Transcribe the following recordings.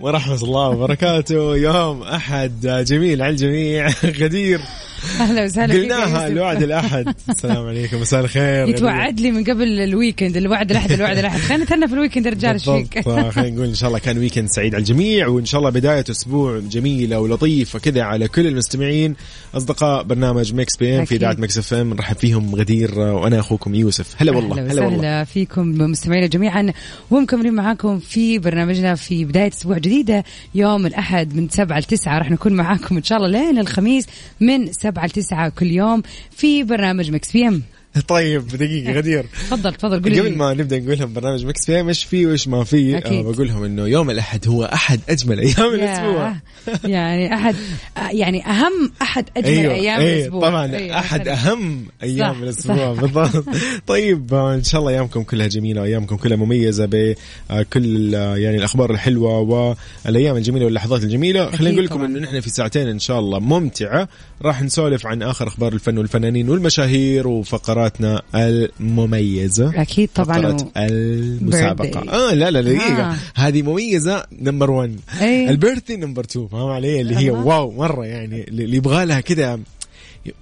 ورحمة الله وبركاته. يوم أحد. جميل على الجميع. غدير. أهلا وسهلا قلناها. الوعد الأحد. السلام عليكم. مساء الخير. يتوعد لي من قبل ال weekend. الوعد الأحد الوعد الأحد. خلينا نتهنى في ال weekend رجال إيش فيك؟ بالضبط خلينا نقول إن شاء الله كان weekend سعيد على الجميع وإن شاء الله بداية أسبوع جميلة ولطيفة كذا على كل المستمعين. أصدقاء برنامج Mix PM في. إذاعة Mix FM. نرحب فيهم غدير وأنا أخوكم يوسف. هلا والله هلا والله. وسهلا فيكم مستمعينا جميعا. ومكملين معاكم في برنامجنا في بداية أسبوع جديدة. يوم الأحد من 7 ل 9 راح نكون معاكم إن شاء الله لين الخميس من 7 ل 9 كل يوم في برنامج Mix PM طيب دقيقة غدير تفضل تفضل قولي قبل. ما نبدأ نقول لهم برنامج Mix PM إيش فيه وإيش ما فيه أكيد. آه بقول لهم إنه يوم الأحد هو أحد أجمل أيام الأسبوع. يعني أحد يعني أهم أحد أجمل أيوه أيام أيوه الأسبوع طبعا أيوه، أحد. أهم أيام صح، الأسبوع. بالضبط طيب آه، إن شاء الله أيامكم كلها جميلة وايامكم كلها مميزة بكل يعني الأخبار الحلوة والأيام الجميلة واللحظات الجميلة خلينا نقول لكم. إنه نحن في ساعتين إن شاء الله ممتعة راح نسولف عن آخر أخبار الفن والفنانين والمشاهير وفقراتنا المميزة أكيد طبعا فقرة و... Birthday. آه لا لا دقيقة آه. هذه مميزة number 1 أي. ال birthday number 2 فاهم علي اللي هي. wow مرة يعني اللي يبغى لها كذا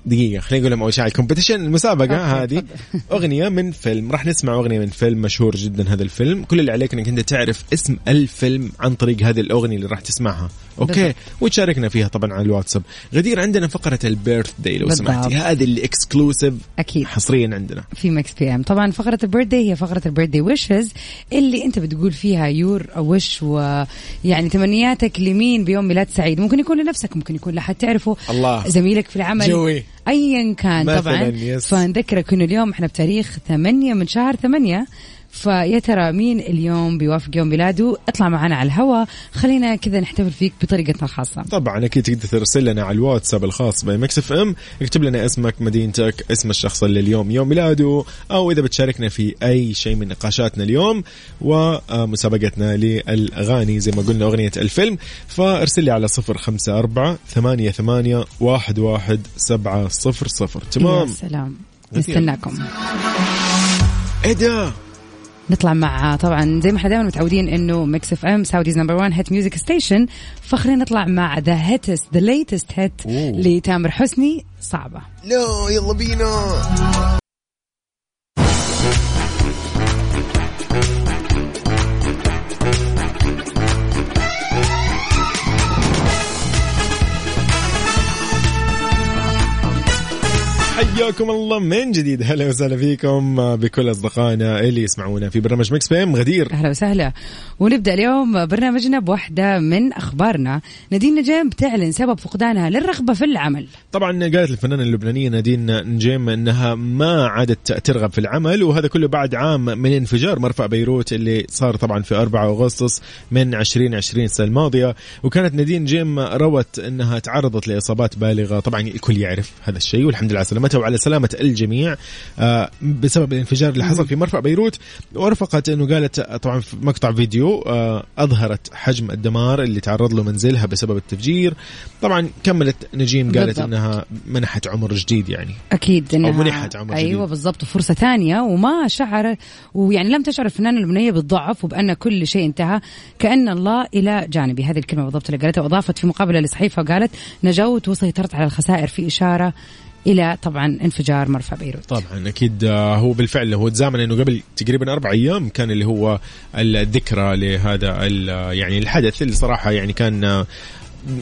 دقيقة خلينا نقول لهم أول شيء على ال competition المسابقة okay، هذه. أغنية من فيلم راح نسمع أغنية من فيلم مشهور جدا هذا الفيلم. كل اللي عليك أنك أنت تعرف اسم الفيلم عن طريق هذه الأغنية اللي راح تسمعها. Okay؟ بالضبط. وتشاركنا فيها طبعا على الواتساب. غدير عندنا فقرة ال birthday لو. سمحتي. هذه اللي exclusive أكيد. حصريا عندنا. في Mix PM طبعا فقرة ال birthday هي فقرة ال birthday wishes اللي أنت بتقول فيها your wish ويعني تمنياتك لمين بيوم ميلاد سعيد. ممكن يكون لنفسك ممكن يكون لحد تعرفه. الله. زميلك في العمل. جوي. ايا كان طبعا yes. فنذكرك إنه اليوم إحنا بتاريخ 8 من شهر 8 فيا ترى مين اليوم بيوافق يوم ميلاده؟ اطلع معنا على الهواء خلينا كذا نحتفل فيك بطريقتنا الخاصة. طبعا أكيد تقدر ترسل لنا على الواتساب الخاص ب Mix FM اكتب لنا اسمك مدينتك اسم الشخص اللي اليوم يوم ميلاده أو إذا بتشاركنا في أي شيء من نقاشاتنا اليوم ومسابقتنا للأغاني. زي ما قلنا أغنية الفيلم. فارسل لي على صفر خمسة أربعة ثمانية ثمانية واحد واحد سبعة صفر صفر. يا تمام سلام. مثير. نستناكم. إيه ده؟ نطلع مع طبعا زي ما إحنا دائما متعودين إنه Mix FM Saudi's number 1 hit music station فخلينا نطلع مع the hottest the latest hit. لتامر حسني صعبة. لا يلا بينا. حياكم الله من جديد. هلا وسهلا فيكم بكل أصدقائنا اللي يسمعونا في برنامج Mix PM غدير. أهلا وسهلا. ونبدأ اليوم برنامجنا بواحده من أخبارنا. نادين نجم بتعلن سبب فقدانها للرغبة في العمل. طبعا قالت الفنانة اللبنانية نادين نجيم إنها ما عادت ترغب في العمل وهذا كله بعد عام من انفجار مرفأ بيروت اللي صار طبعا في 4 أغسطس من 2020 السنة الماضية. وكانت نادين نجيم روت إنها تعرضت لإصابات بالغة. طبعا الكل يعرف هذا الشيء والحمد لله على سلامتها وعلى سلامة الجميع آه، بسبب الانفجار اللي حصل في مرفأ بيروت ورفقت أنه قالت طبعا في مقطع فيديو آه، أظهرت حجم الدمار اللي تعرض له منزلها بسبب التفجير طبعا كملت نجيم قالت بالضبط. إنها منحت عمر جديد يعني أكيد إنها منحت عمر جديد. أيوه بالضبط فرصة ثانية وما شعر ويعني لم تشعر الفنانة اللبنانيه بالضعف وبأن كل شيء انتهى كأن الله إلى جانبي هذه الكلمة بالضبط اللي قالتها وأضافت في مقابلة لصحيفة وقالت نجوت وسيطرت على الخسائر في إشارة إلى طبعا انفجار مرفأ بيروت طبعا أكيد آه، هو بالفعل هو تزامن إنه قبل تقريبا أربع أيام كان اللي هو الذكرى لهذا يعني الحدث اللي صراحة يعني كان آه،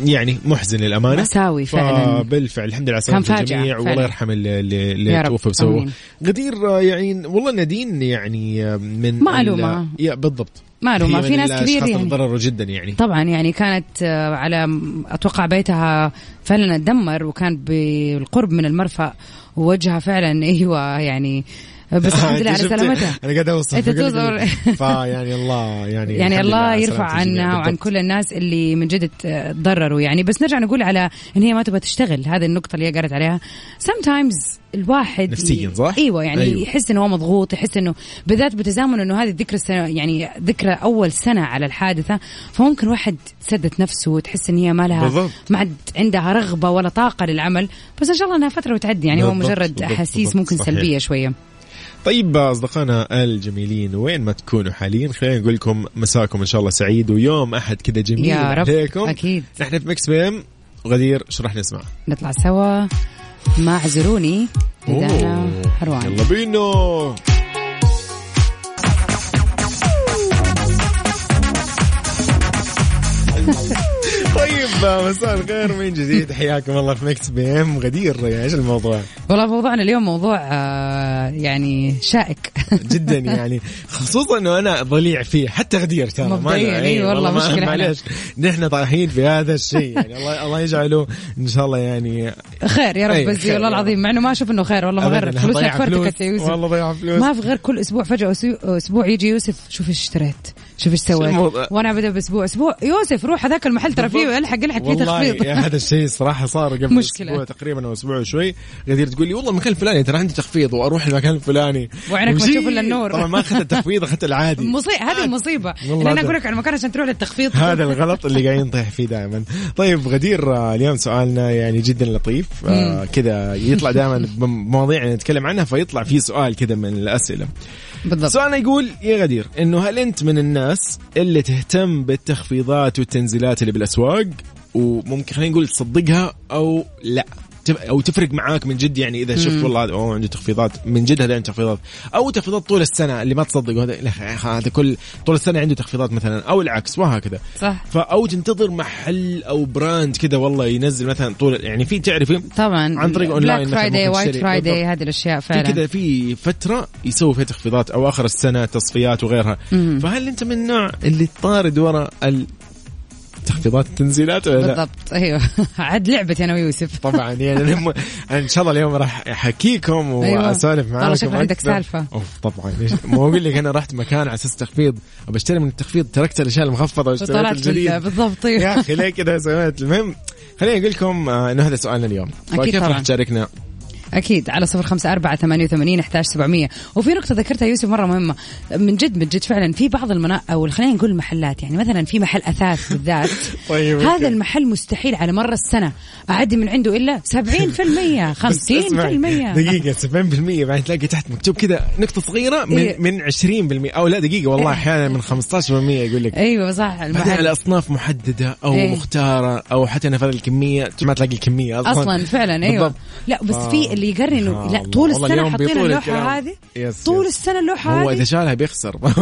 يعني محزن للأمانة مأساوي فعلا. بالفعل الحمد لله على سلامه الجميع. والله يرحم اللي, اللي. توفى آمين. غدير آه، يعني والله نادين يعني من معلومة. ال- يا بالضبط معلومة. هي في ناس كثير يعني. تضرروا جدا يعني طبعا يعني كانت آه، على أتوقع بيتها فعلا اتدمر وكان بالقرب من المرفأ ووجهها فعلا أيوه يعني بس الحمد لله على؟ سلامتها أنا قاعد أوصف توصف. لك- فيعني الله يعني يعني الله يرفع. عنا وعن. كل الناس اللي من جد تضرروا يعني بس نرجع نقول على إن هي ما تبغى تشتغل هذه النقطة اللي هي قالت عليها sometimes الواحد نفسياً، صح؟ أيوه يعني أيوة. يحس إنه هو مضغوط يحس إنه بالذات بتزامن إنه هذه الذكرى السنة يعني ذكرى أول سنة على الحادثة فممكن واحد سدت نفسه وتحس إن هي ما لها. ما عاد عندها رغبة ولا طاقة للعمل بس إن شاء الله إنها فترة وتعدي يعني هو مجرد أحاسيس ممكن صحيح. سلبية شوية طيب أصدقائنا الجميلين وين ما تكونوا حاليا خلينا نقول لكم مساكم إن شاء الله سعيد ويوم أحد كذا جميل يا رب، عليكم أكيد. نحن في Mix PM غدير إيش راح نسمع؟ نطلع سوا مع زروني اذا أنا أوه، حروان يلا بينا طيب مساء الخير من جديد؟ حياكم الله في Mix PM. غدير إيش الموضوع؟ والله موضوعنا اليوم موضوع آه، يعني شائك. جدا يعني. خصوصا إنه أنا ضليع فيه. حتى غدير ترى ما مبدئياً، إي والله مشكلة معليش. نحن طايحين في هذا الشيء. يعني الله الله يجعله إن شاء الله يعني خير يا رب بس والله العظيم مع إنه ما أشوف إنه خير والله ما غير. فلوسك فرتكت يا. يوسف. والله ضيع فلوس. ما في غير كل أسبوع فجأة أسبوع يجي يوسف شوف إيش اشتريت. شوف إيش سويت؟ وأنا أبدأ بأسبوع. أسبوع. يوسف روح هذاك المحل ترى فيه الحق ألحق فيه والله تخفيض. يا هذا الشيء صراحة صار قبل مشكلة. أسبوع تقريبا أو أسبوع وشوي. غدير تقول لي والله المكان الفلاني ترى عندي تخفيض وأروح المكان الفلاني. وعينك ما. تشوف إلا النور. طبعا ما أخذت التخفيض أخذت العادي. مصيبه هذه المصيبه والله اللي أنا أقول لك على المكان عشان تروح للتخفيض. هذا الغلط اللي قاعدين نطيح فيه دائما. طيب غدير اليوم سؤالنا يعني جدا لطيف. آه كذا يطلع دائما بمواضيع نتكلم عنها فيطلع فيه سؤال كذا من الأسئلة. بالضبط. سؤالنا يقول يا غدير إنه هل أنت من الناس اللي تهتم بالتخفيضات والتنزيلات اللي بالأسواق؟ وممكن خلينا نقول تصدقها أو لا؟ أو تفرق معاك من جد يعني إذا شفت والله هذا أوه عنده تخفيضات. من جد هذا عنده تخفيضات أو تخفيضات طول السنة اللي ما تصدق هذا هذا كل طول السنة عنده تخفيضات مثلا أو العكس وهكذا. صح. فاو تنتظر محل أو brand كذا والله ينزل مثلا طول يعني في تعرفي طبعا. عن طريق online Black Friday White. Friday. هذه الأشياء في فعلا. كذا في فترة يسوي فيها تخفيضات أو آخر السنة تصفيات وغيرها. مم. فهل أنت من النوع اللي تطارد وراء التخفيضات التنزيلات ولا لا؟ بالضبط أيوه عاد لعبتي أنا ويوسف طبعا يعني. أنا إن شاء الله اليوم راح أحكيكم أيوة. وأسولف معاكم والله شكله عندك. سالفة. أوف طبعا ما أقول لك أنا رحت مكان على أساس تخفيض بشتري من التخفيض تركت الأشياء المخفضة واشتريت الجديد بال- بالضبط أيوة. يا أخي ليه كذا سويت المهم خليني أقول لكم آه، إنه هذا سؤالنا اليوم أكيد كيف راح طبعاً. تشاركنا أكيد على صفر خمسة أربعة ثمانية وثمانين أحتاج سبعمية وفي نقطة ذكرتها يوسف مرة مهمة من جد من جد فعلا في بعض المنا أو خلينا نقول المحلات يعني مثلا في محل أثاث بالذات طيب، هذا. المحل مستحيل على مر السنة أعدي من عنده إلا 70% 50% بس اسمعي، دقيقة 70% بعدين تلاقي تحت مكتوب كذا نقطة صغيرة من إيه. من 20% أو لا دقيقة والله أحيانا من 15% يقول لك أيوه صح بعدين المحل على أصناف محددة أو إيه. مختارة أو حتى نفر الكمية ما تلاقي الكمية أصلا أصلا فعلا أيوه بالضبط. لا بس آه. في اللي يقرن انه لا الله. طول السنة حاطين اللوحه الكلام. هذه يس طول يس. السنة اللوحه هو هذه إذا شالها بيخسر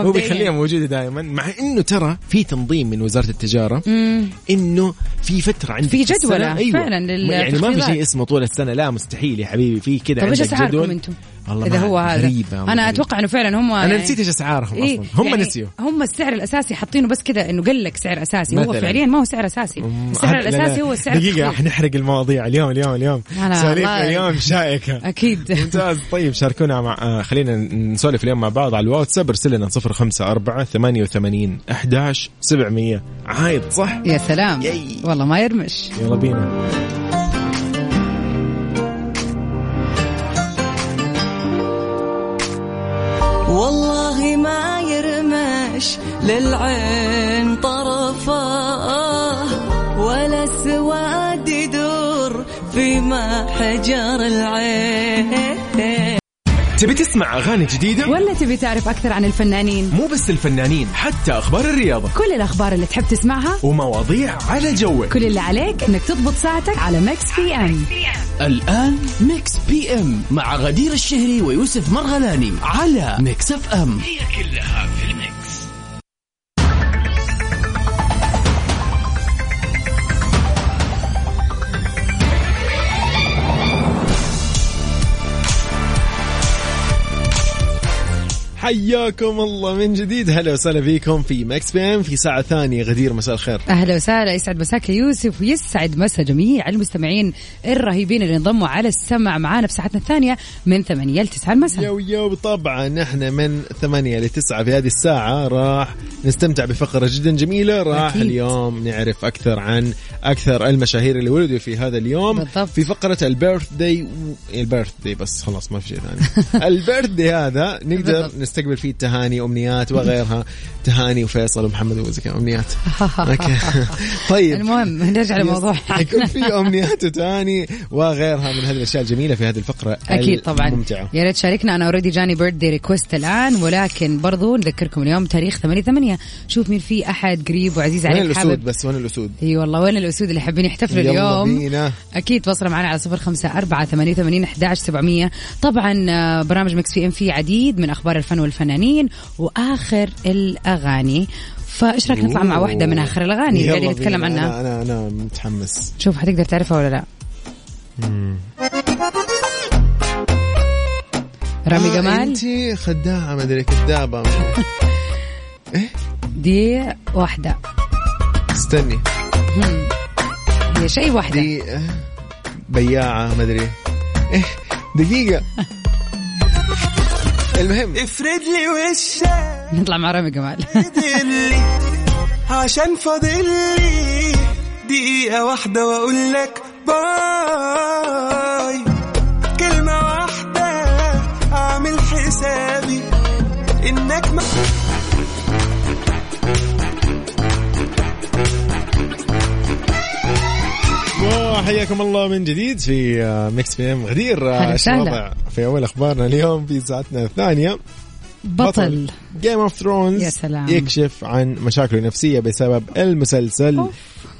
هو. بيخليها موجودة دائما مع إنه ترى في تنظيم من وزارة التجارة مم. إنه في فترة عندك في جدولة أيوة. فعلاً يعني ما في. شيء اسمه طول السنة لا مستحيل يا حبيبي في كذا طيب عندك جدول أنتم؟ والله إذا هو هذا غريبة أنا غريبة. أتوقع إنه فعلا هم أنا نسيت إيش اسعارهم إيه أصلا هم يعني نسيوا هم السعر الأساسي حاطينه بس كذا إنه قال لك سعر أساسي هو مثلاً. فعليا ما هو سعر أساسي السعر لا، لا. الأساسي هو السعر دقيقة التخفيض. راح نحرق المواضيع اليوم اليوم اليوم والله. اليوم شائكة أكيد ممتاز طيب شاركونا مع آه خلينا نسولف اليوم مع بعض على الواتساب ارسل لنا 054 88 11 700 عايد صح؟ يا سلام ياي. والله ما يرمش يلا بينا يرمش للعين طرفه ولا السواد يدور في حجر العين. تبي تسمع أغاني جديدة؟ ولا تبي تعرف أكثر عن الفنانين؟ مو بس الفنانين حتى أخبار الرياضة. كل الأخبار اللي تحب تسمعها ومواضيع على جوك. كل اللي عليك إنك تضبط ساعتك على Mix PM الآن Mix PM مع غدير الشهري ويوسف مرغلاني على Mix FM حياكم الله من جديد. هلا وسهلا فيكم في Mix FM في ساعة ثانية. غدير مساء الخير. أهلا وسهلا. يسعد مساك يا يوسف ويسعد مسا جميع المستمعين الرهيبين اللي انضموا على السمع معانا في ساعتنا الثانية من 8 ل 9 المساء يو يو طبعا نحن من ثمانية لتسعة في هذه الساعة. راح نستمتع بفقرة جدا جميلة. راح أكيد. اليوم نعرف أكثر عن أكثر المشاهير اللي ولدوا في هذا اليوم. بالضبط. في فقرة ال birthday ال birthday بس خلاص ما في شيء ثاني. ال birthday هذا نقدر. نستقبل فيه تهاني أمنيات وغيرها. تهاني وفيصل ومحمد وزي كذا أمنيات. okay. طيب. المهم نرجع لموضوع. حيكون في أمنيات وتهاني وغيرها من هذه الأشياء الجميلة في هذه الفقرة أكيد طبعا. يا ريت تشاركنا. أنا already جاني birthday request الآن ولكن برضو نذكركم اليوم تاريخ 8 8 شوف مين في أحد قريب وعزيز وين عليك الأسود حابب. بس؟ وين الأسود؟ أي والله وين الأسود اللي حابين يحتفلوا اليوم؟ بينا. أكيد تواصلوا معنا على صفر خمسة أربعة ثمانية وثمانين أحداش سبعمية. طبعا آه، برامج مكس في إم في عديد من أخبار الفن والفنانين وآخر الأغاني. فإيش رأيك نطلع مع واحدة من آخر الأغاني؟ اللي نتكلم. عنها. أنا أنا أنا متحمس. شوف حتقدر تعرفها ولا لا؟ رامي آه جمال. انت خداعة ما أدري كذابة. دي واحدة. استني. هي شيء واحدة. دي آه، بياعة ما أدري. إيه دقيقة. المهم. افرد لي وشك. نطلع مع رامي جمال. عشان فاضل لي دقيقة واحدة وأقول لك باي. كلمة واحدة أعمل حسابي إنك ما وحياكم الله من جديد في Mix FM غدير آه،. الوضع؟ في أول أخبارنا اليوم في ساعتنا الثانية. بطل. Game of Thrones يا سلام. يكشف عن مشاكله النفسية بسبب المسلسل.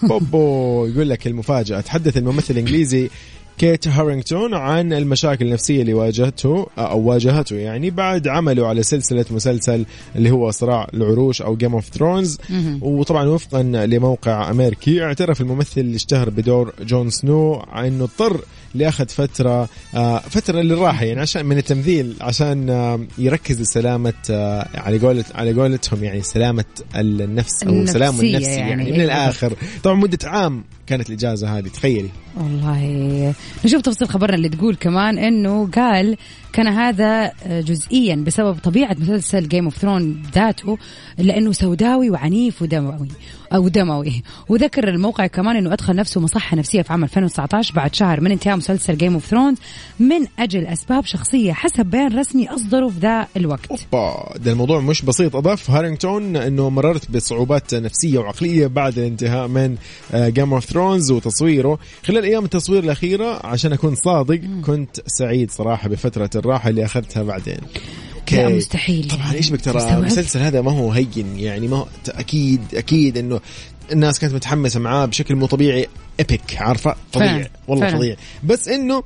بوبو يقول لك المفاجأة. تحدث الممثل الإنجليزي كيت هارينغتون عن المشاكل النفسية اللي واجهته أو واجهته يعني بعد عمله على سلسلة مسلسل اللي هو صراع العروش أو Game of Thrones وطبعا وفقا لموقع أمريكي اعترف الممثل اللي اشتهر بدور جون سنو إنه اضطر لأخذ فترة آه، فترة للراحه يعني عشان من التمثيل عشان آه، يركز لسلامة آه، على قولة على قولتهم يعني سلامة النفس أو النفسية سلامه النفسي يعني، يعني, من. الآخر. طبعا مدة عام كانت الإجازة هذه تخيلي. والله. نشوف تفصيل خبرنا اللي تقول كمان إنه قال كان هذا جزئيا بسبب طبيعة مسلسل Game of Thrones ذاته لأنه سوداوي وعنيف ودموي أو دموي. وذكر الموقع كمان إنه أدخل نفسه مصحة نفسية في عام 2019 بعد شهر من انتهاء مسلسل Game of Thrones من أجل أسباب شخصية حسب بيان رسمي أصدره في ذا الوقت. أوبا ده الموضوع مش بسيط. أضاف هارينغتون إنه مررت بصعوبات نفسية وعقلية بعد الانتهاء من Game of Thrones وتصويره. خلال أيام التصوير الأخيرة عشان أكون صادق كنت سعيد صراحة بفترة الراحة اللي أخذتها بعدين. لا مستحيل. طبعا. إيش بك ترى؟ المسلسل هذا ما هو هين يعني ما هو أكيد أكيد إنه الناس كانت متحمسة معاه بشكل مو طبيعي. epic عارفة؟ طبيعي. فعلا، والله فعلا. طبيعي بس إنه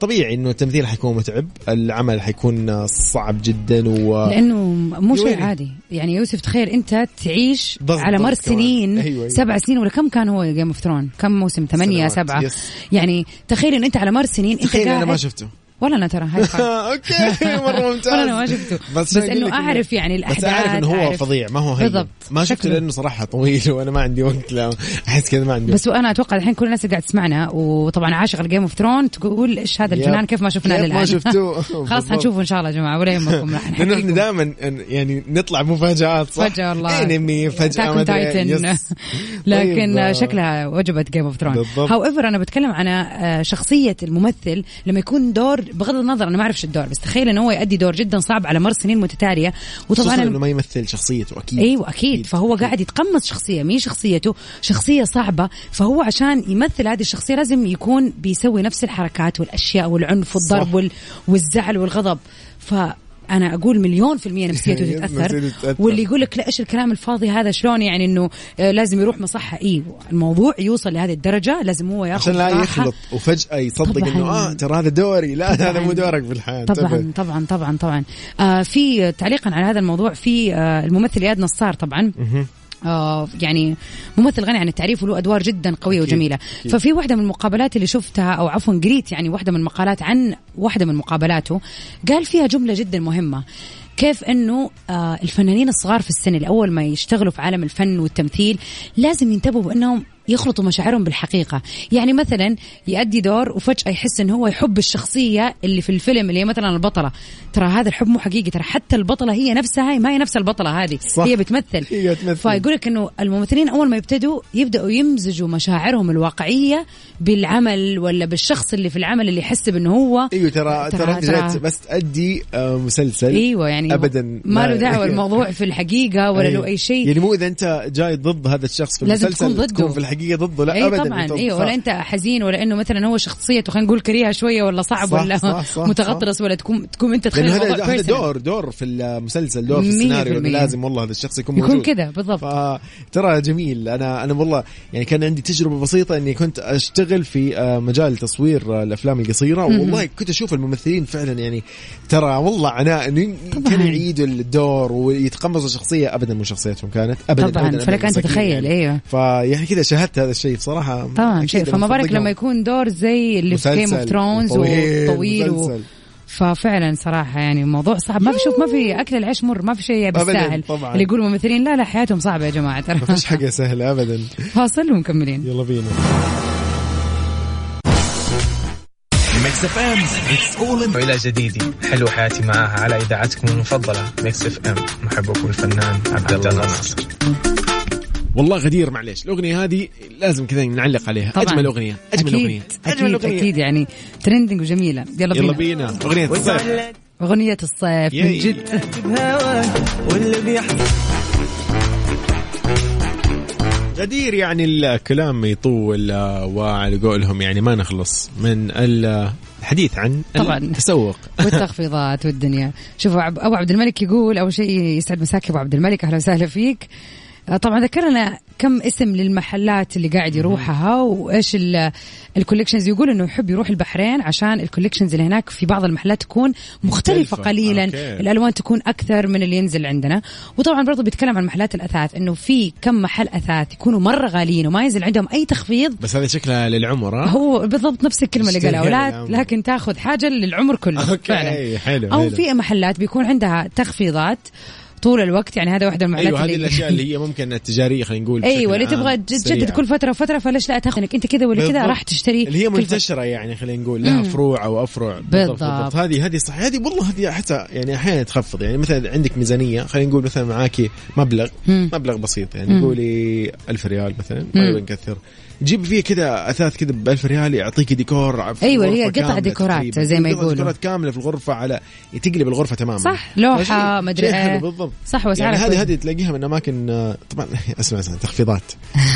طبيعي إنه التمثيل حيكون متعب العمل حيكون آه، صعب جدا و لأنه مو شيء. عادي يعني يوسف تخيل أنت تعيش على مر. سنين أيوة، أيوة. سبع سنين ولا كم كان هو Game of Thrones كم موسم ثمانية سبعة yes. يعني تخيل إن أنت على مر سنين أنت تخيل أنا ما شفته ولا أنا ترى هاي. okay مرة ممتاز ولا أنا ما شفته بس, أقول إنه أعرف يعني الأحداث بس أعرف إنه هو. فظيع ما هو هين بالضبط. ما شفته. لأنه صراحة طويل وأنا ما عندي وقت لا أحس كذا ما عندي بس وأنا أتوقع الحين كل الناس اللي قاعد تسمعنا وطبعا عاشق ال Game of Thrones تقول إيش هذا الجنان. كيف ما شفناه كيف ما للآن شفتوه؟ خلاص. حنشوفه إن شاء الله يا جماعة ولا يهمكم لأنه إحنا. دائما يعني نطلع مفاجآت صح؟ فجأة والله انمي أدري Titan. yes. لكن طيب، شكلها وجبت Game of Thrones. however أنا بتكلم عن آه، شخصية الممثل لما يكون دور بغض النظر أنا ما اعرف شو الدور بس تخيل إنه هو يؤدي دور جدا صعب على مر سنين متتالية. وطبعا إنه ما يمثل شخصيته أكيد. أيوه أكيد. فهو قاعد يتقمص شخصية مين شخصيته. شخصية صعبة. فهو عشان يمثل هذه الشخصية لازم يكون بيسوي نفس الحركات والأشياء والعنف والضرب صح. وال... والزعل والغضب. ف أنا أقول مليون في المية نفسيته يس، تتأثر. نفسيته تتأثر. واللي يقول لك لا إيش الكلام الفاضي هذا؟ شلون يعني إنه آه، لازم يروح مصحة؟ اي الموضوع يوصل لهذه الدرجة لازم هو ياخذ عشان لا. يخلط وفجأة يصدق طبعاً. انه آه ترى هذا دوري. لا هذا مو دورك في الحياة طبعا. طبعا طبعا طبعا. آه في تعليقا على هذا الموضوع في آه الممثل إياد نصار طبعا. يعني ممثل غني عن التعريف وله أدوار جدا قوية وجميلة أكيد. ففي واحدة من المقابلات اللي شفتها أو عفوا قريت يعني واحدة من المقالات عن واحدة من مقابلاته قال فيها جملة جدا مهمة كيف إنه آه الفنانين الصغار في السن اللي أول ما يشتغلوا في عالم الفن والتمثيل لازم ينتبهوا بأنهم يخلطوا مشاعرهم بالحقيقة. يعني مثلا يأدي دور وفجأة يحس إنه هو يحب الشخصية اللي في الفيلم اللي هي مثلا البطلة. ترى هذا الحب مو حقيقي ترى حتى البطلة هي نفسها ما هي نفس البطلة هذه. صح. هي بتمثل. هي تمثل. فيقول لك إنه الممثلين أول ما يبتدوا يبدأوا يمزجوا مشاعرهم الواقعية بالعمل ولا بالشخص اللي في العمل اللي يحس بإنه هو. أيوه ترى ترى انت جاي بس تأدي آه، مسلسل. أيوه يعني ابدا ما له دعوة الموضوع في الحقيقة ولا له أي شيء. يعني مو إذا أنت جاي ضد هذا الشخص في لازم المسلسل تكون ضده. تكون في الحقيقة ضده؟ لا اي ابدا. طبعا. أيوه صح. ولا أنت حزين ولا إنه مثلا هو شخصيته خلينا نقول كريهة شوية ولا صعب صح، ولا صح، صح، متغطرس ولا تكون تكون أنت تخيل هذا personal. دور دور في المسلسل دور في السيناريو. لازم والله هذا الشخص يكون يكون موجود. كذا بالضبط. فترى جميل. أنا أنا والله يعني كان عندي تجربة بسيطة إني كنت أشتغل في آه، مجال تصوير آه، الأفلام القصيرة والله كنت أشوف الممثلين فعلا يعني ترى والله عناء انه كانوا يعيدوا الدور ويتقمصوا شخصيه ابدا من شخصيتهم كانت ابدا طبعا. أبداً فلك أن مساكين تتخيل يعني. أيوه فيعني كذا شاهدت هذا الشيء بصراحه طبعا شيء فما بالك. لما يكون دور زي اللي في Game of Thrones وطويل، و... ففعلا صراحة يعني الموضوع صعب. ما في شوف ما في أكل العيش مر ما في شيء طبعاً. اللي يقولوا ممثلين لا لا حياتهم صعبة يا جماعة. ترى ما فيش حاجة سهلة ابدا. فاصل ومكملين. يلا بينا. Mix FM it's all والى جديد. حلو حياتي معاها على إذاعتكم المفضلة. Mix FM محبكم الفنان عبد الله. ناصر والله غدير معليش. الأغنية هذه لازم كذا نعلق عليها. طبعاً. أجمل أغنية. أجمل أكيد أغنية. أجمل أكيد. أغنية. أكيد يعني ترندنج وجميلة. يلا يلا بينا. بينا. أغنية الصيف. أغنية الصيف من. جد. بهواك واللي بيحصل غدير يعني الكلام يطول آه، وعلى قولهم يعني ما نخلص من ال- الحديث عن طبعاً. التسوق. والتخفيضات والدنيا. شوفوا عب- أبو عبد الملك يقول أول شيء يسعد مساك أبو عبد الملك. أهلا وسهلا فيك. طبعا ذكرنا كم اسم للمحلات اللي قاعد يروحها وإيش ال- ال collections يقول إنه يحب يروح البحرين عشان ال collections اللي هناك في بعض المحلات تكون مختلفة مختلفة. قليلا okay. الألوان تكون أكثر من اللي ينزل عندنا وطبعا برضو بيتكلم عن محلات الأثاث إنه في كم محل أثاث يكونوا مرة غاليين وما ينزل عندهم أي تخفيض بس هذا شكلها للعمر ها هو بالضبط نفس الكلمة اللي قالها. ولا لكن تاخذ حاجة للعمر كله okay فعلا حلو أو. في محلات بيكون عندها تخفيضات طول الوقت يعني هذا واحدة من المحلات أيوه هذه الأشياء اللي هي ممكن التجارية خلينا نقول أيوه اللي تبغى تجدد. كل فترة وفترة فليش لا تاخذ انك أنت كذا ولا كذا. راح تشتري اللي هي. منتشرة يعني خلينا نقول لها فروع أو أفرع بالضبط. هذه هذه صح هذه والله هذه حتى يعني أحيانا تخفض يعني مثلا عندك ميزانية خلينا نقول مثلا معاكي مبلغ. مبلغ بسيط يعني قولي ألف ريال مثلا ما نكثر جيب فيه كذا أثاث كذا ب 1000 ريال يعطيك ديكور الغرفة هي قطع ديكورات. زي ما يقولوا. ديكورات كاملة في الغرفة على تقلب الغرفة تماما صح لوحة شيء حلو إيه بالضبط صح واسعارها يعني هذه. هذه تلاقيها من أماكن آه، طبعا أسمع أسمع تخفيضات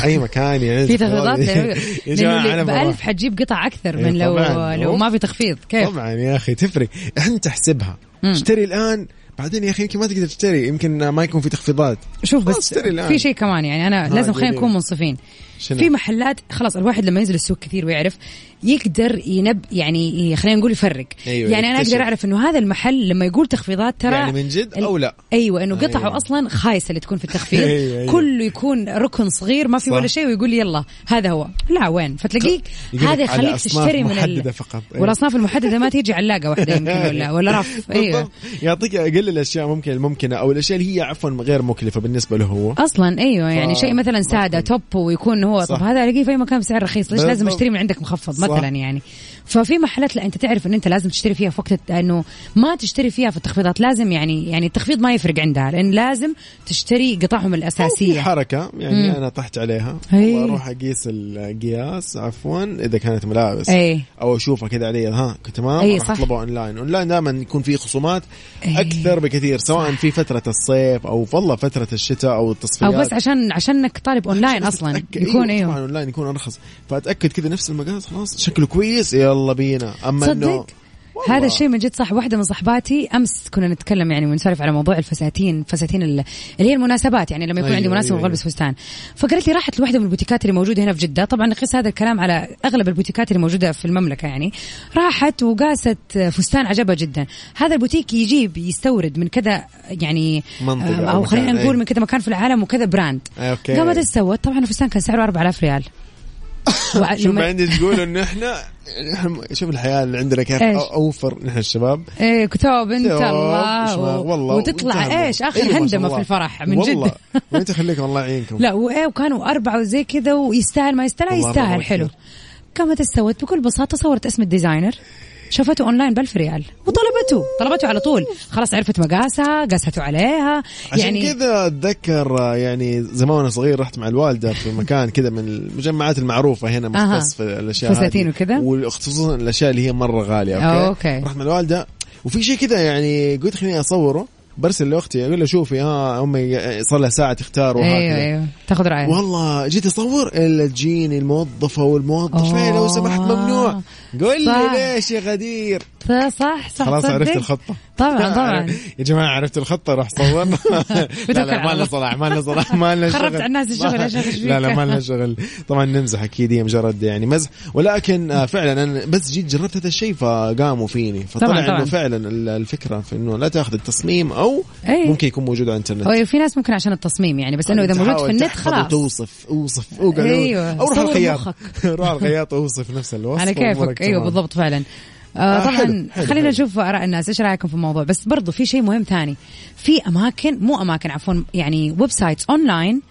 أي مكان يعني في تخفيضات يا جماعة لأنه أنا ب بروح. 1000 حتجيب قطع أكثر إيه من لو. لو. ما في تخفيض كيف طبعا يا أخي تفرق أنت احسبها. اشتري الآن بعدين يا أخي يمكن ما تقدر تشتري يمكن ما يكون في تخفيضات شوف بس. في شيء كمان يعني أنا ها، لازم خلينا. نكون منصفين شنو؟ في محلات خلاص الواحد لما ينزل السوق كثير ويعرف يقدر ينب يعني خلينا نقول يفرق أيوة، يعني أنا. أقدر أعرف إنه هذا المحل لما يقول تخفيضات ترى يعني من جد أو لا أيوه إنه قطعة أيوة. أصلا خايسة اللي تكون في التخفيض أيوة، أيوة. كله يكون ركن صغير ما في. ولا شيء ويقول لي يلا هذا هو لا وين فتلاقيك هذا يخليك تشتري من محددة ال... فقط. أيوة. والأصناف المحددة ما تيجي علاقة واحدة يمكن ولا ولا رف أيوه. يعطيك أقل الأشياء ممكن الممكنه أو الأشياء اللي هي عفوا غير مكلفة بالنسبة له هو أصلا أيوه يعني شيء مثلا سادة توب ويكون هو صح. طب هذا الاقيه في أي مكان بسعر رخيص ليش لازم. أشتري من عندك مخفض. مثلا يعني ففي محلات لا انت تعرف ان انت لازم تشتري فيها في وقت انه ما تشتري فيها في التخفيضات لازم يعني يعني التخفيض ما يفرق عندها لأن لازم تشتري قطعهم في الأساسية. حركة يعني أنا طحت عليها. هي. والله أروح أقيس القياس عفوا إذا كانت ملابس. إي. أو أشوفها كذا علي ها تمام؟ أي أروح صح. أطلبها online. online دائما يكون في خصومات أي. أكثر بكثير سواء في فترة الصيف أو والله فترة الشتاء أو التصفيات. أو بس عشان عشانك طالب أونلاين أصلا. يكون. طبعا إيوه. اونلاين يكون أرخص. فأتأكد كذا نفس المقاس خلاص شكله كويس يلا بينا. أما إنه صدق؟ هذا الشيء من جد صح واحدة من صحباتي أمس كنا نتكلم يعني ونسولف على موضوع الفساتين فساتين ال- اللي هي المناسبات يعني لما يكون أيوة، عندي مناسبة أيوة، وغلبس فستان. فقالت لي راحت لواحدة من البوتيكات اللي موجودة هنا في جدة. طبعا نقيس هذا الكلام على أغلب البوتيكات اللي موجودة في المملكة يعني. راحت وقاست فستان عجبها جدا. هذا البوتيك يجيب يستورد من كذا يعني منطقة أو أو خلينا نقول أي. من كذا مكان في العالم وكذا brand. أوكي. قامت سوت طبعا الفستان كان سعره 4000 ريال. شوف عندي تقول انه إحنا شوف الحياة اللي عندنا كيف إيش؟ أوفر نحن الشباب إيه كتاب أنت الله و... والله وتطلع إيش. اخر شاء هندمه. في الفرح من والله جد وانت يخليكم الله يعينكم لا وايه وكانوا أربعة وزي كذا ويستاهل ما يستاهل والله يستاهل حلو. قامت استوت بكل بساطة صورت اسم الديزاينر شافته أونلاين ب 1000 ريال وطلبته طلبته على طول خلاص عرفت مقاسها قاسته عليها عشان يعني كذا أتذكر يعني زمان وأنا صغير رحت مع الوالدة في مكان كذا من المجمعات المعروفة هنا. مختص في الأشياء فساتين. وكذا؟ وخصوصا الأشياء اللي هي مرة غالية okay, okay. رحت مع الوالدة وفي شيء كذا يعني قلت خليني أصوره برسل لأختي أقول لها شوفي ها أمي صار لها ساعة تختار وهكذا أيوه أيوه تاخذ رأيها والله جيت أصور إلا تجيني الموظفة والموظف أوه. "إيه لو سمحت ممنوع قول. لي ليش يا غدير صح صح صح خلاص تصدق؟ عرفت الخطة طبعا طبعا يا جماعة عرفت الخطة راح صورنا لا لا ما لنا. صلاح ما لنا صلاح ما لنا خربت شغل. على الناس الشغل لا لا؟ ما لنا شغل طبعا نمزح أكيد هي مجرد يعني مزح ولكن آه، فعلا أنا بس جيت جربت هذا الشيء فقاموا فيني فطلع. إنه فعلا ال- الفكرة في إنه لا تأخذ التصميم أو أي. ممكن يكون موجود على الإنترنت في ناس ممكن عشان التصميم يعني بس إنه إذا موجود في النت خلاص وتوصف أوصف أيوة، أو روح صور الخياط. روح الخياط اوصف نفس الوصف على كيفك أيوه. بالضبط فعلا آه آه، طبعا حلو، حلو، خلينا. نشوف آراء الناس إيش رأيكم في الموضوع بس برضو في شيء مهم ثاني في أماكن مو أماكن عفوا يعني websites online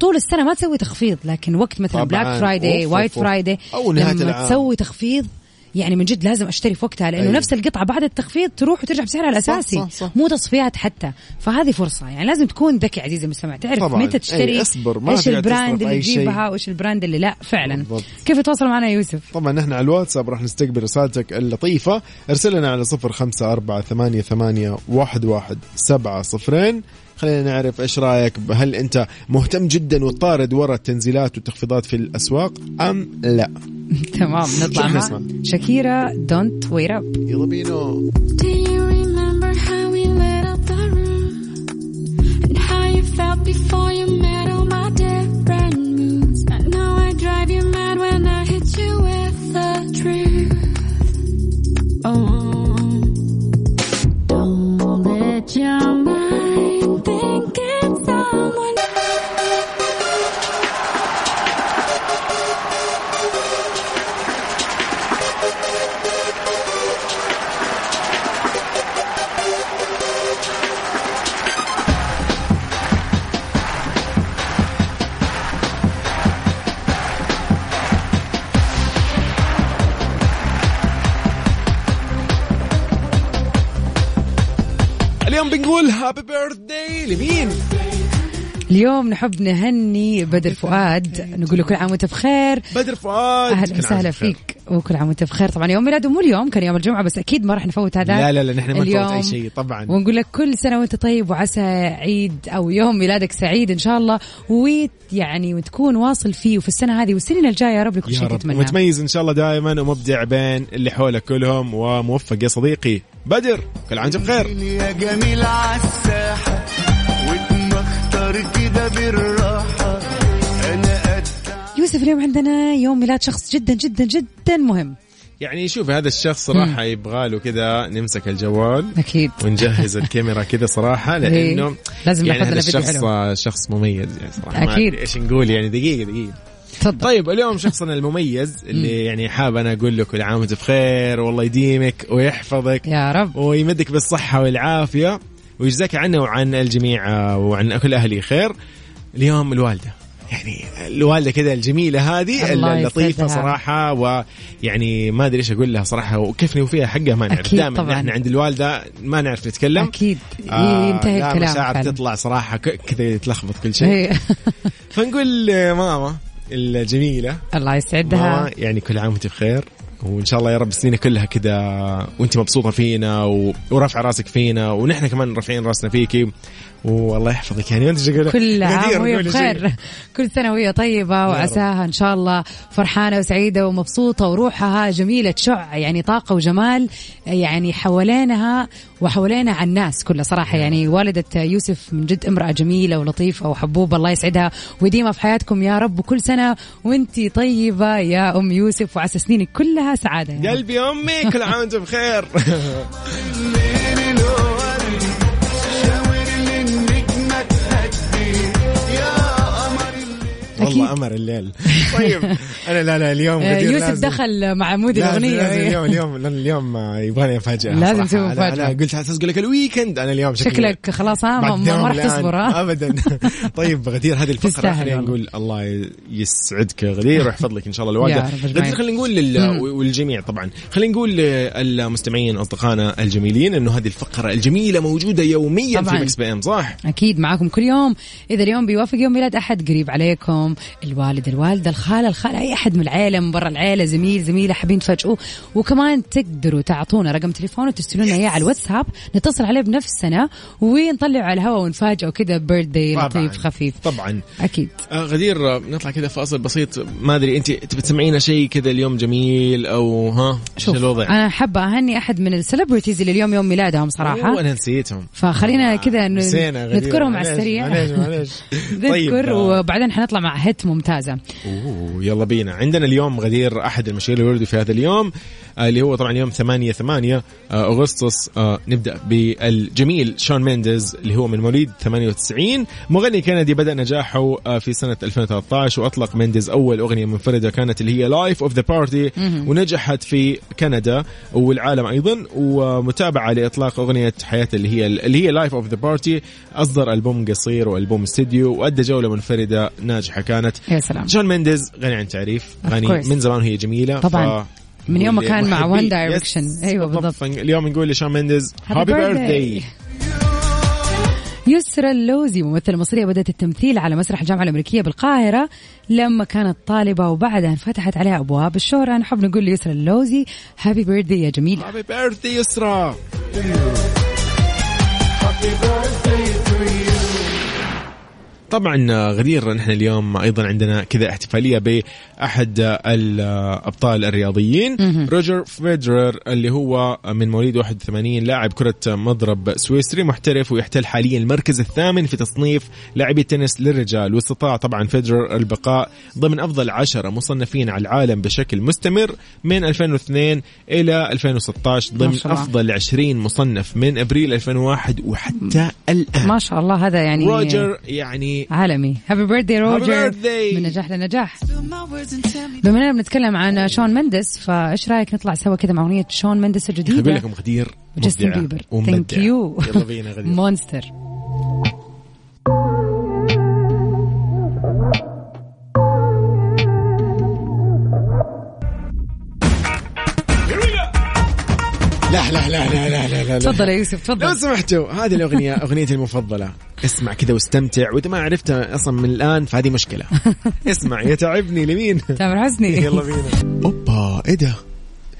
طول السنة ما تسوي تخفيض لكن وقت مثلا. Black Friday White. Friday لما العام. تسوي تخفيض يعني من جد لازم أشتري في وقتها لأنه أيوه. نفس القطعة بعد التخفيض تروح وترجع بسعرها الأساسي صح صح صح. مو تصفيات حتى فهذه فرصة يعني لازم تكون ذكي عزيزي المستمع تعرف طبعًا. متى تشتري اصبر ما إيش ال brand اللي تجيبها وإيش ال brand اللي لا فعلا بالضبط. كيف يتواصل معنا يوسف طبعا نحن على الواتساب راح نستقبل رسالتك اللطيفة ارسل لنا على 0548811700 خلينا نعرف إيش رأيك؟ هل أنت مهتم جدا وطارد وراء التنزيلات والتخفيضات في الأسواق أم لا؟ تمام نطلع مع نسمع؟ شاكيرا Don't Wait Up يلا بينا. Do you remember how اليوم بنقول هابي بيرث داي لمين؟ اليوم نحب نهني بدر فؤاد نقول له كل عام وانت بخير بدر فؤاد أهلا وسهلا بخير. فيك وكل عام وانت بخير. طبعا يوم ميلاده مو اليوم كان يوم الجمعة بس أكيد ما راح نفوت هذا لا لا لا نحن ما نفوت. أي شيء طبعا. ونقول لك كل سنة وأنت طيب وعسى عيد أو يوم ميلادك سعيد إن شاء الله. ويعني وتكون واصل فيه وفي السنة هذه والسنين الجاية يا رب لكل يا شيء رب. تتمناه. متميز إن شاء الله دائما ومبدع بين اللي حولك كلهم وموفق يا صديقي بدر. كل عام بخير. يا جميل عالساحة واتمختار كده قد يوسف اليوم عندنا يوم ميلاد شخص جدا جدا جدا مهم. يعني شوف هذا الشخص صراحة يبغى له كذا نمسك الجوال أكيد. ونجهز الكاميرا كذا صراحة لأنه إيه. لازم يعني هذا الشخص شخص مميز يعني صراحة. أكيد. إيش نقول يعني دقيقة دقيقة. تفضل. طيب اليوم شخصنا المميز اللي يعني حاب أنا أقول له كل عام وأنت بخير والله يديمك ويحفظك يا رب. ويمدك بالصحة والعافية. ويجزاك عنه وعن الجميع وعن كل أهلي خير. اليوم الوالدة. يعني الوالدة كذا الجميلة هذه يسعدها. صراحة ويعني ما أدري إيش أقول لها صراحة وكيف نوفيها حقها ما نعرف دائما. إحنا عند الوالدة ما نعرف نتكلم أكيد آه، ينتهي لا الكلام مشاعر. تطلع صراحة ك- كذا يتلخبط كل شيء. فنقول آه، ماما الجميلة الله يسعدها ماما يعني كل عام وأنت بخير وإن شاء الله يا رب السنين كلها كذا وأنت مبسوطة فينا و... ورافعه راسك فينا ونحن كمان رافعين راسنا فيكي. والله يحفظك يعني. وأنت شغل كل عام وهي بخير كل سنة وهي طيبة وعساها إن شاء الله. فرحانة وسعيدة ومبسوطة وروحها جميلة تشع يعني طاقة وجمال يعني حوالينها وحوالينا على الناس كلها صراحة. يعني والدة يوسف من جد امرأة جميلة ولطيفة وحبوبة الله يسعدها ويديمها في حياتكم. يا رب وكل سنة وانتي طيبة يا أم يوسف وعسى سنينك كلها سعادة يا رب. قلبي أمي كل عام وانت بخير. والله أمر الليل طيب أنا لا لا اليوم آه، يوسف لازم- دخل مع mood الأغنية لازم. اليوم اليوم لأن اليوم يبغاني افاجئها لازم. تسوي مفاجأة. أنا قلت أقول لك ال weekend أنا اليوم شكلي شكلك خلاص ها ما, راح. تصبر ها ابدا طيب غدير هذه الفقرة خلينا. نقول الله يسعدك يا غدير ويحفظ لك إن شاء الله الوالده. غدير خلينا نقول لل... والجميع طبعا خلينا نقول للمستمعين أصدقائنا الجميلين إنه هذه الفقرة الجميلة موجودة يوميا طبعاً. في مكس بي إم صح؟ أكيد معاكم كل يوم إذا اليوم بيوافق يوم ميلاد أحد قريب عليكم الوالد الوالدة الخالة الخالة أي أحد من العائله من برا العائله زميل زميلة حابين تفاجئوه. وكمان تقدروا تعطونا رقم تليفون وترسلوا لنا إياه على الواتساب نتصل عليه بنفسنا ونطلعه على الهواء ونفاجئه كذا birthday. لطيف خفيف. طبعا. أكيد. آه غدير آه، نطلع كذا فاصل بسيط. ما أدري أنت تبي تسمعينا شيء كذا اليوم جميل أو ها؟ شوف الوضع؟ أنا حابة أهني أحد من ال celebrities اللي اليوم يوم ميلادهم صراحة. أوه، أنا نسيتهم. فخلينا كذا نسينا غدير. نذكرهم على السريع. معليش معليش. نذكر آه، وبعدين حنطلع مع hit ممتازة. أوه يلا بينا. عندنا اليوم غدير أحد المشاهير اللي ولدوا في هذا اليوم. اللي هو طبعا يوم 8 8 آه، أغسطس آه، نبدأ بالجميل شون مينديز اللي هو من مواليد 98 مغني كندي بدأ نجاحه آه، في سنة 2013 وأطلق مينديز أول أغنية منفردة كانت اللي هي Life of the Party ونجحت في كندا والعالم أيضا. ومتابعة لإطلاق أغنية حياته اللي هي اللي هي Life of the Party أصدر ألبوم قصير وألبوم استديو وأدى جولة منفردة ناجحة كانت. يا سلام. شون مينديز غني عن تعريف غني. من زمان وهي جميلة طبعاً. ف... من يوم ما كان مع Direction. Yes، أيوة بالضبط. اليوم نقول لشون مينديز happy. birthday يسرى اللوزي ممثلة مصرية بدأت التمثيل على مسرح الجامعة الأمريكية بالقاهرة لما كانت طالبة وبعدها انفتحت عليها أبواب الشهرة نحب نقول ليسرى اللوزي happy birthday يا جميلة happy birthday يسرا طبعا غدير نحن اليوم أيضا عندنا كذا احتفالية بأحد الأبطال الرياضيين روجر فيدرر اللي هو من مواليد 81 لاعب كرة مضرب سويسري محترف ويحتل حاليا المركز الثامن في تصنيف لاعبي التنس للرجال. واستطاع طبعا فيدرر البقاء ضمن أفضل عشرة مصنفين على العالم بشكل مستمر من 2002 إلى 2016 ضمن. أفضل 20 مصنف من أبريل 2001 وحتى الآن. ما شاء الله هذا يعني روجر يعني عالمي. happy birthday روجر. من نجاح لنجاح. بما إننا بنتكلم عن شون مندس فإيش رأيك نطلع سوا كذا مع أغنية شون مندس أقول الجديده لكم غدير جاستن بيبر. thank you يلا بينا غدير. Monster لا لا لا لا لا لا لا تفضل يا يوسف لو تفضل سمحتوا هذه الأغنية أغنيتي المفضلة. اسمع كذا واستمتع وإذا ما عرفتها أصلا من الآن فهذه مشكلة. اسمع يتعبني لمين؟ تامر حسني. يلا بينا. أوبا إيه ده؟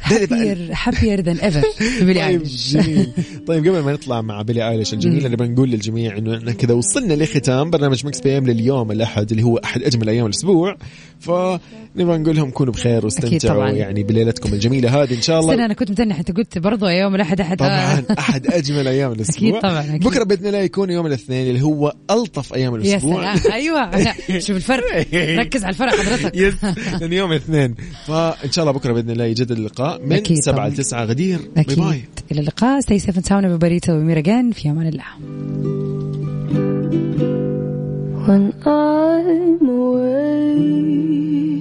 هابير هابير ذان ايفر بيلي طيب ايليش جميل. طيب قبل ما نطلع مع بيلي ايليش الجميله نبغى نقول للجميع إنه إحنا كذا وصلنا لختام برنامج مكس بي ام لليوم الأحد اللي هو أحد أجمل أيام الأسبوع. فنبغى نقول لهم كونوا بخير واستمتعوا. يعني بليلتكم الجميلة هذه. إن شاء الله استنى أنا كنت متنح أنت قلت برضو يوم الأحد أحد طبعا أحد أجمل أيام الأسبوع. أكيد طبعاً، أكيد. بكرة بإذن الله يكون يوم الاثنين اللي هو ألطف أيام يا الأسبوع. سلام. أيوه. لا، شوف الفرق. ركز على الفرق حضرتك. يس لأن يوم الاثنين. فإن شاء الله بكرة بإذن الله يجدد اللقاء. من أكيد سبعة طبعًا. لتسعة. غدير. باي باي. إلى اللقاء. سي سيفن ساونا ببريتا ومير أجان في أمان الله. When I'm away.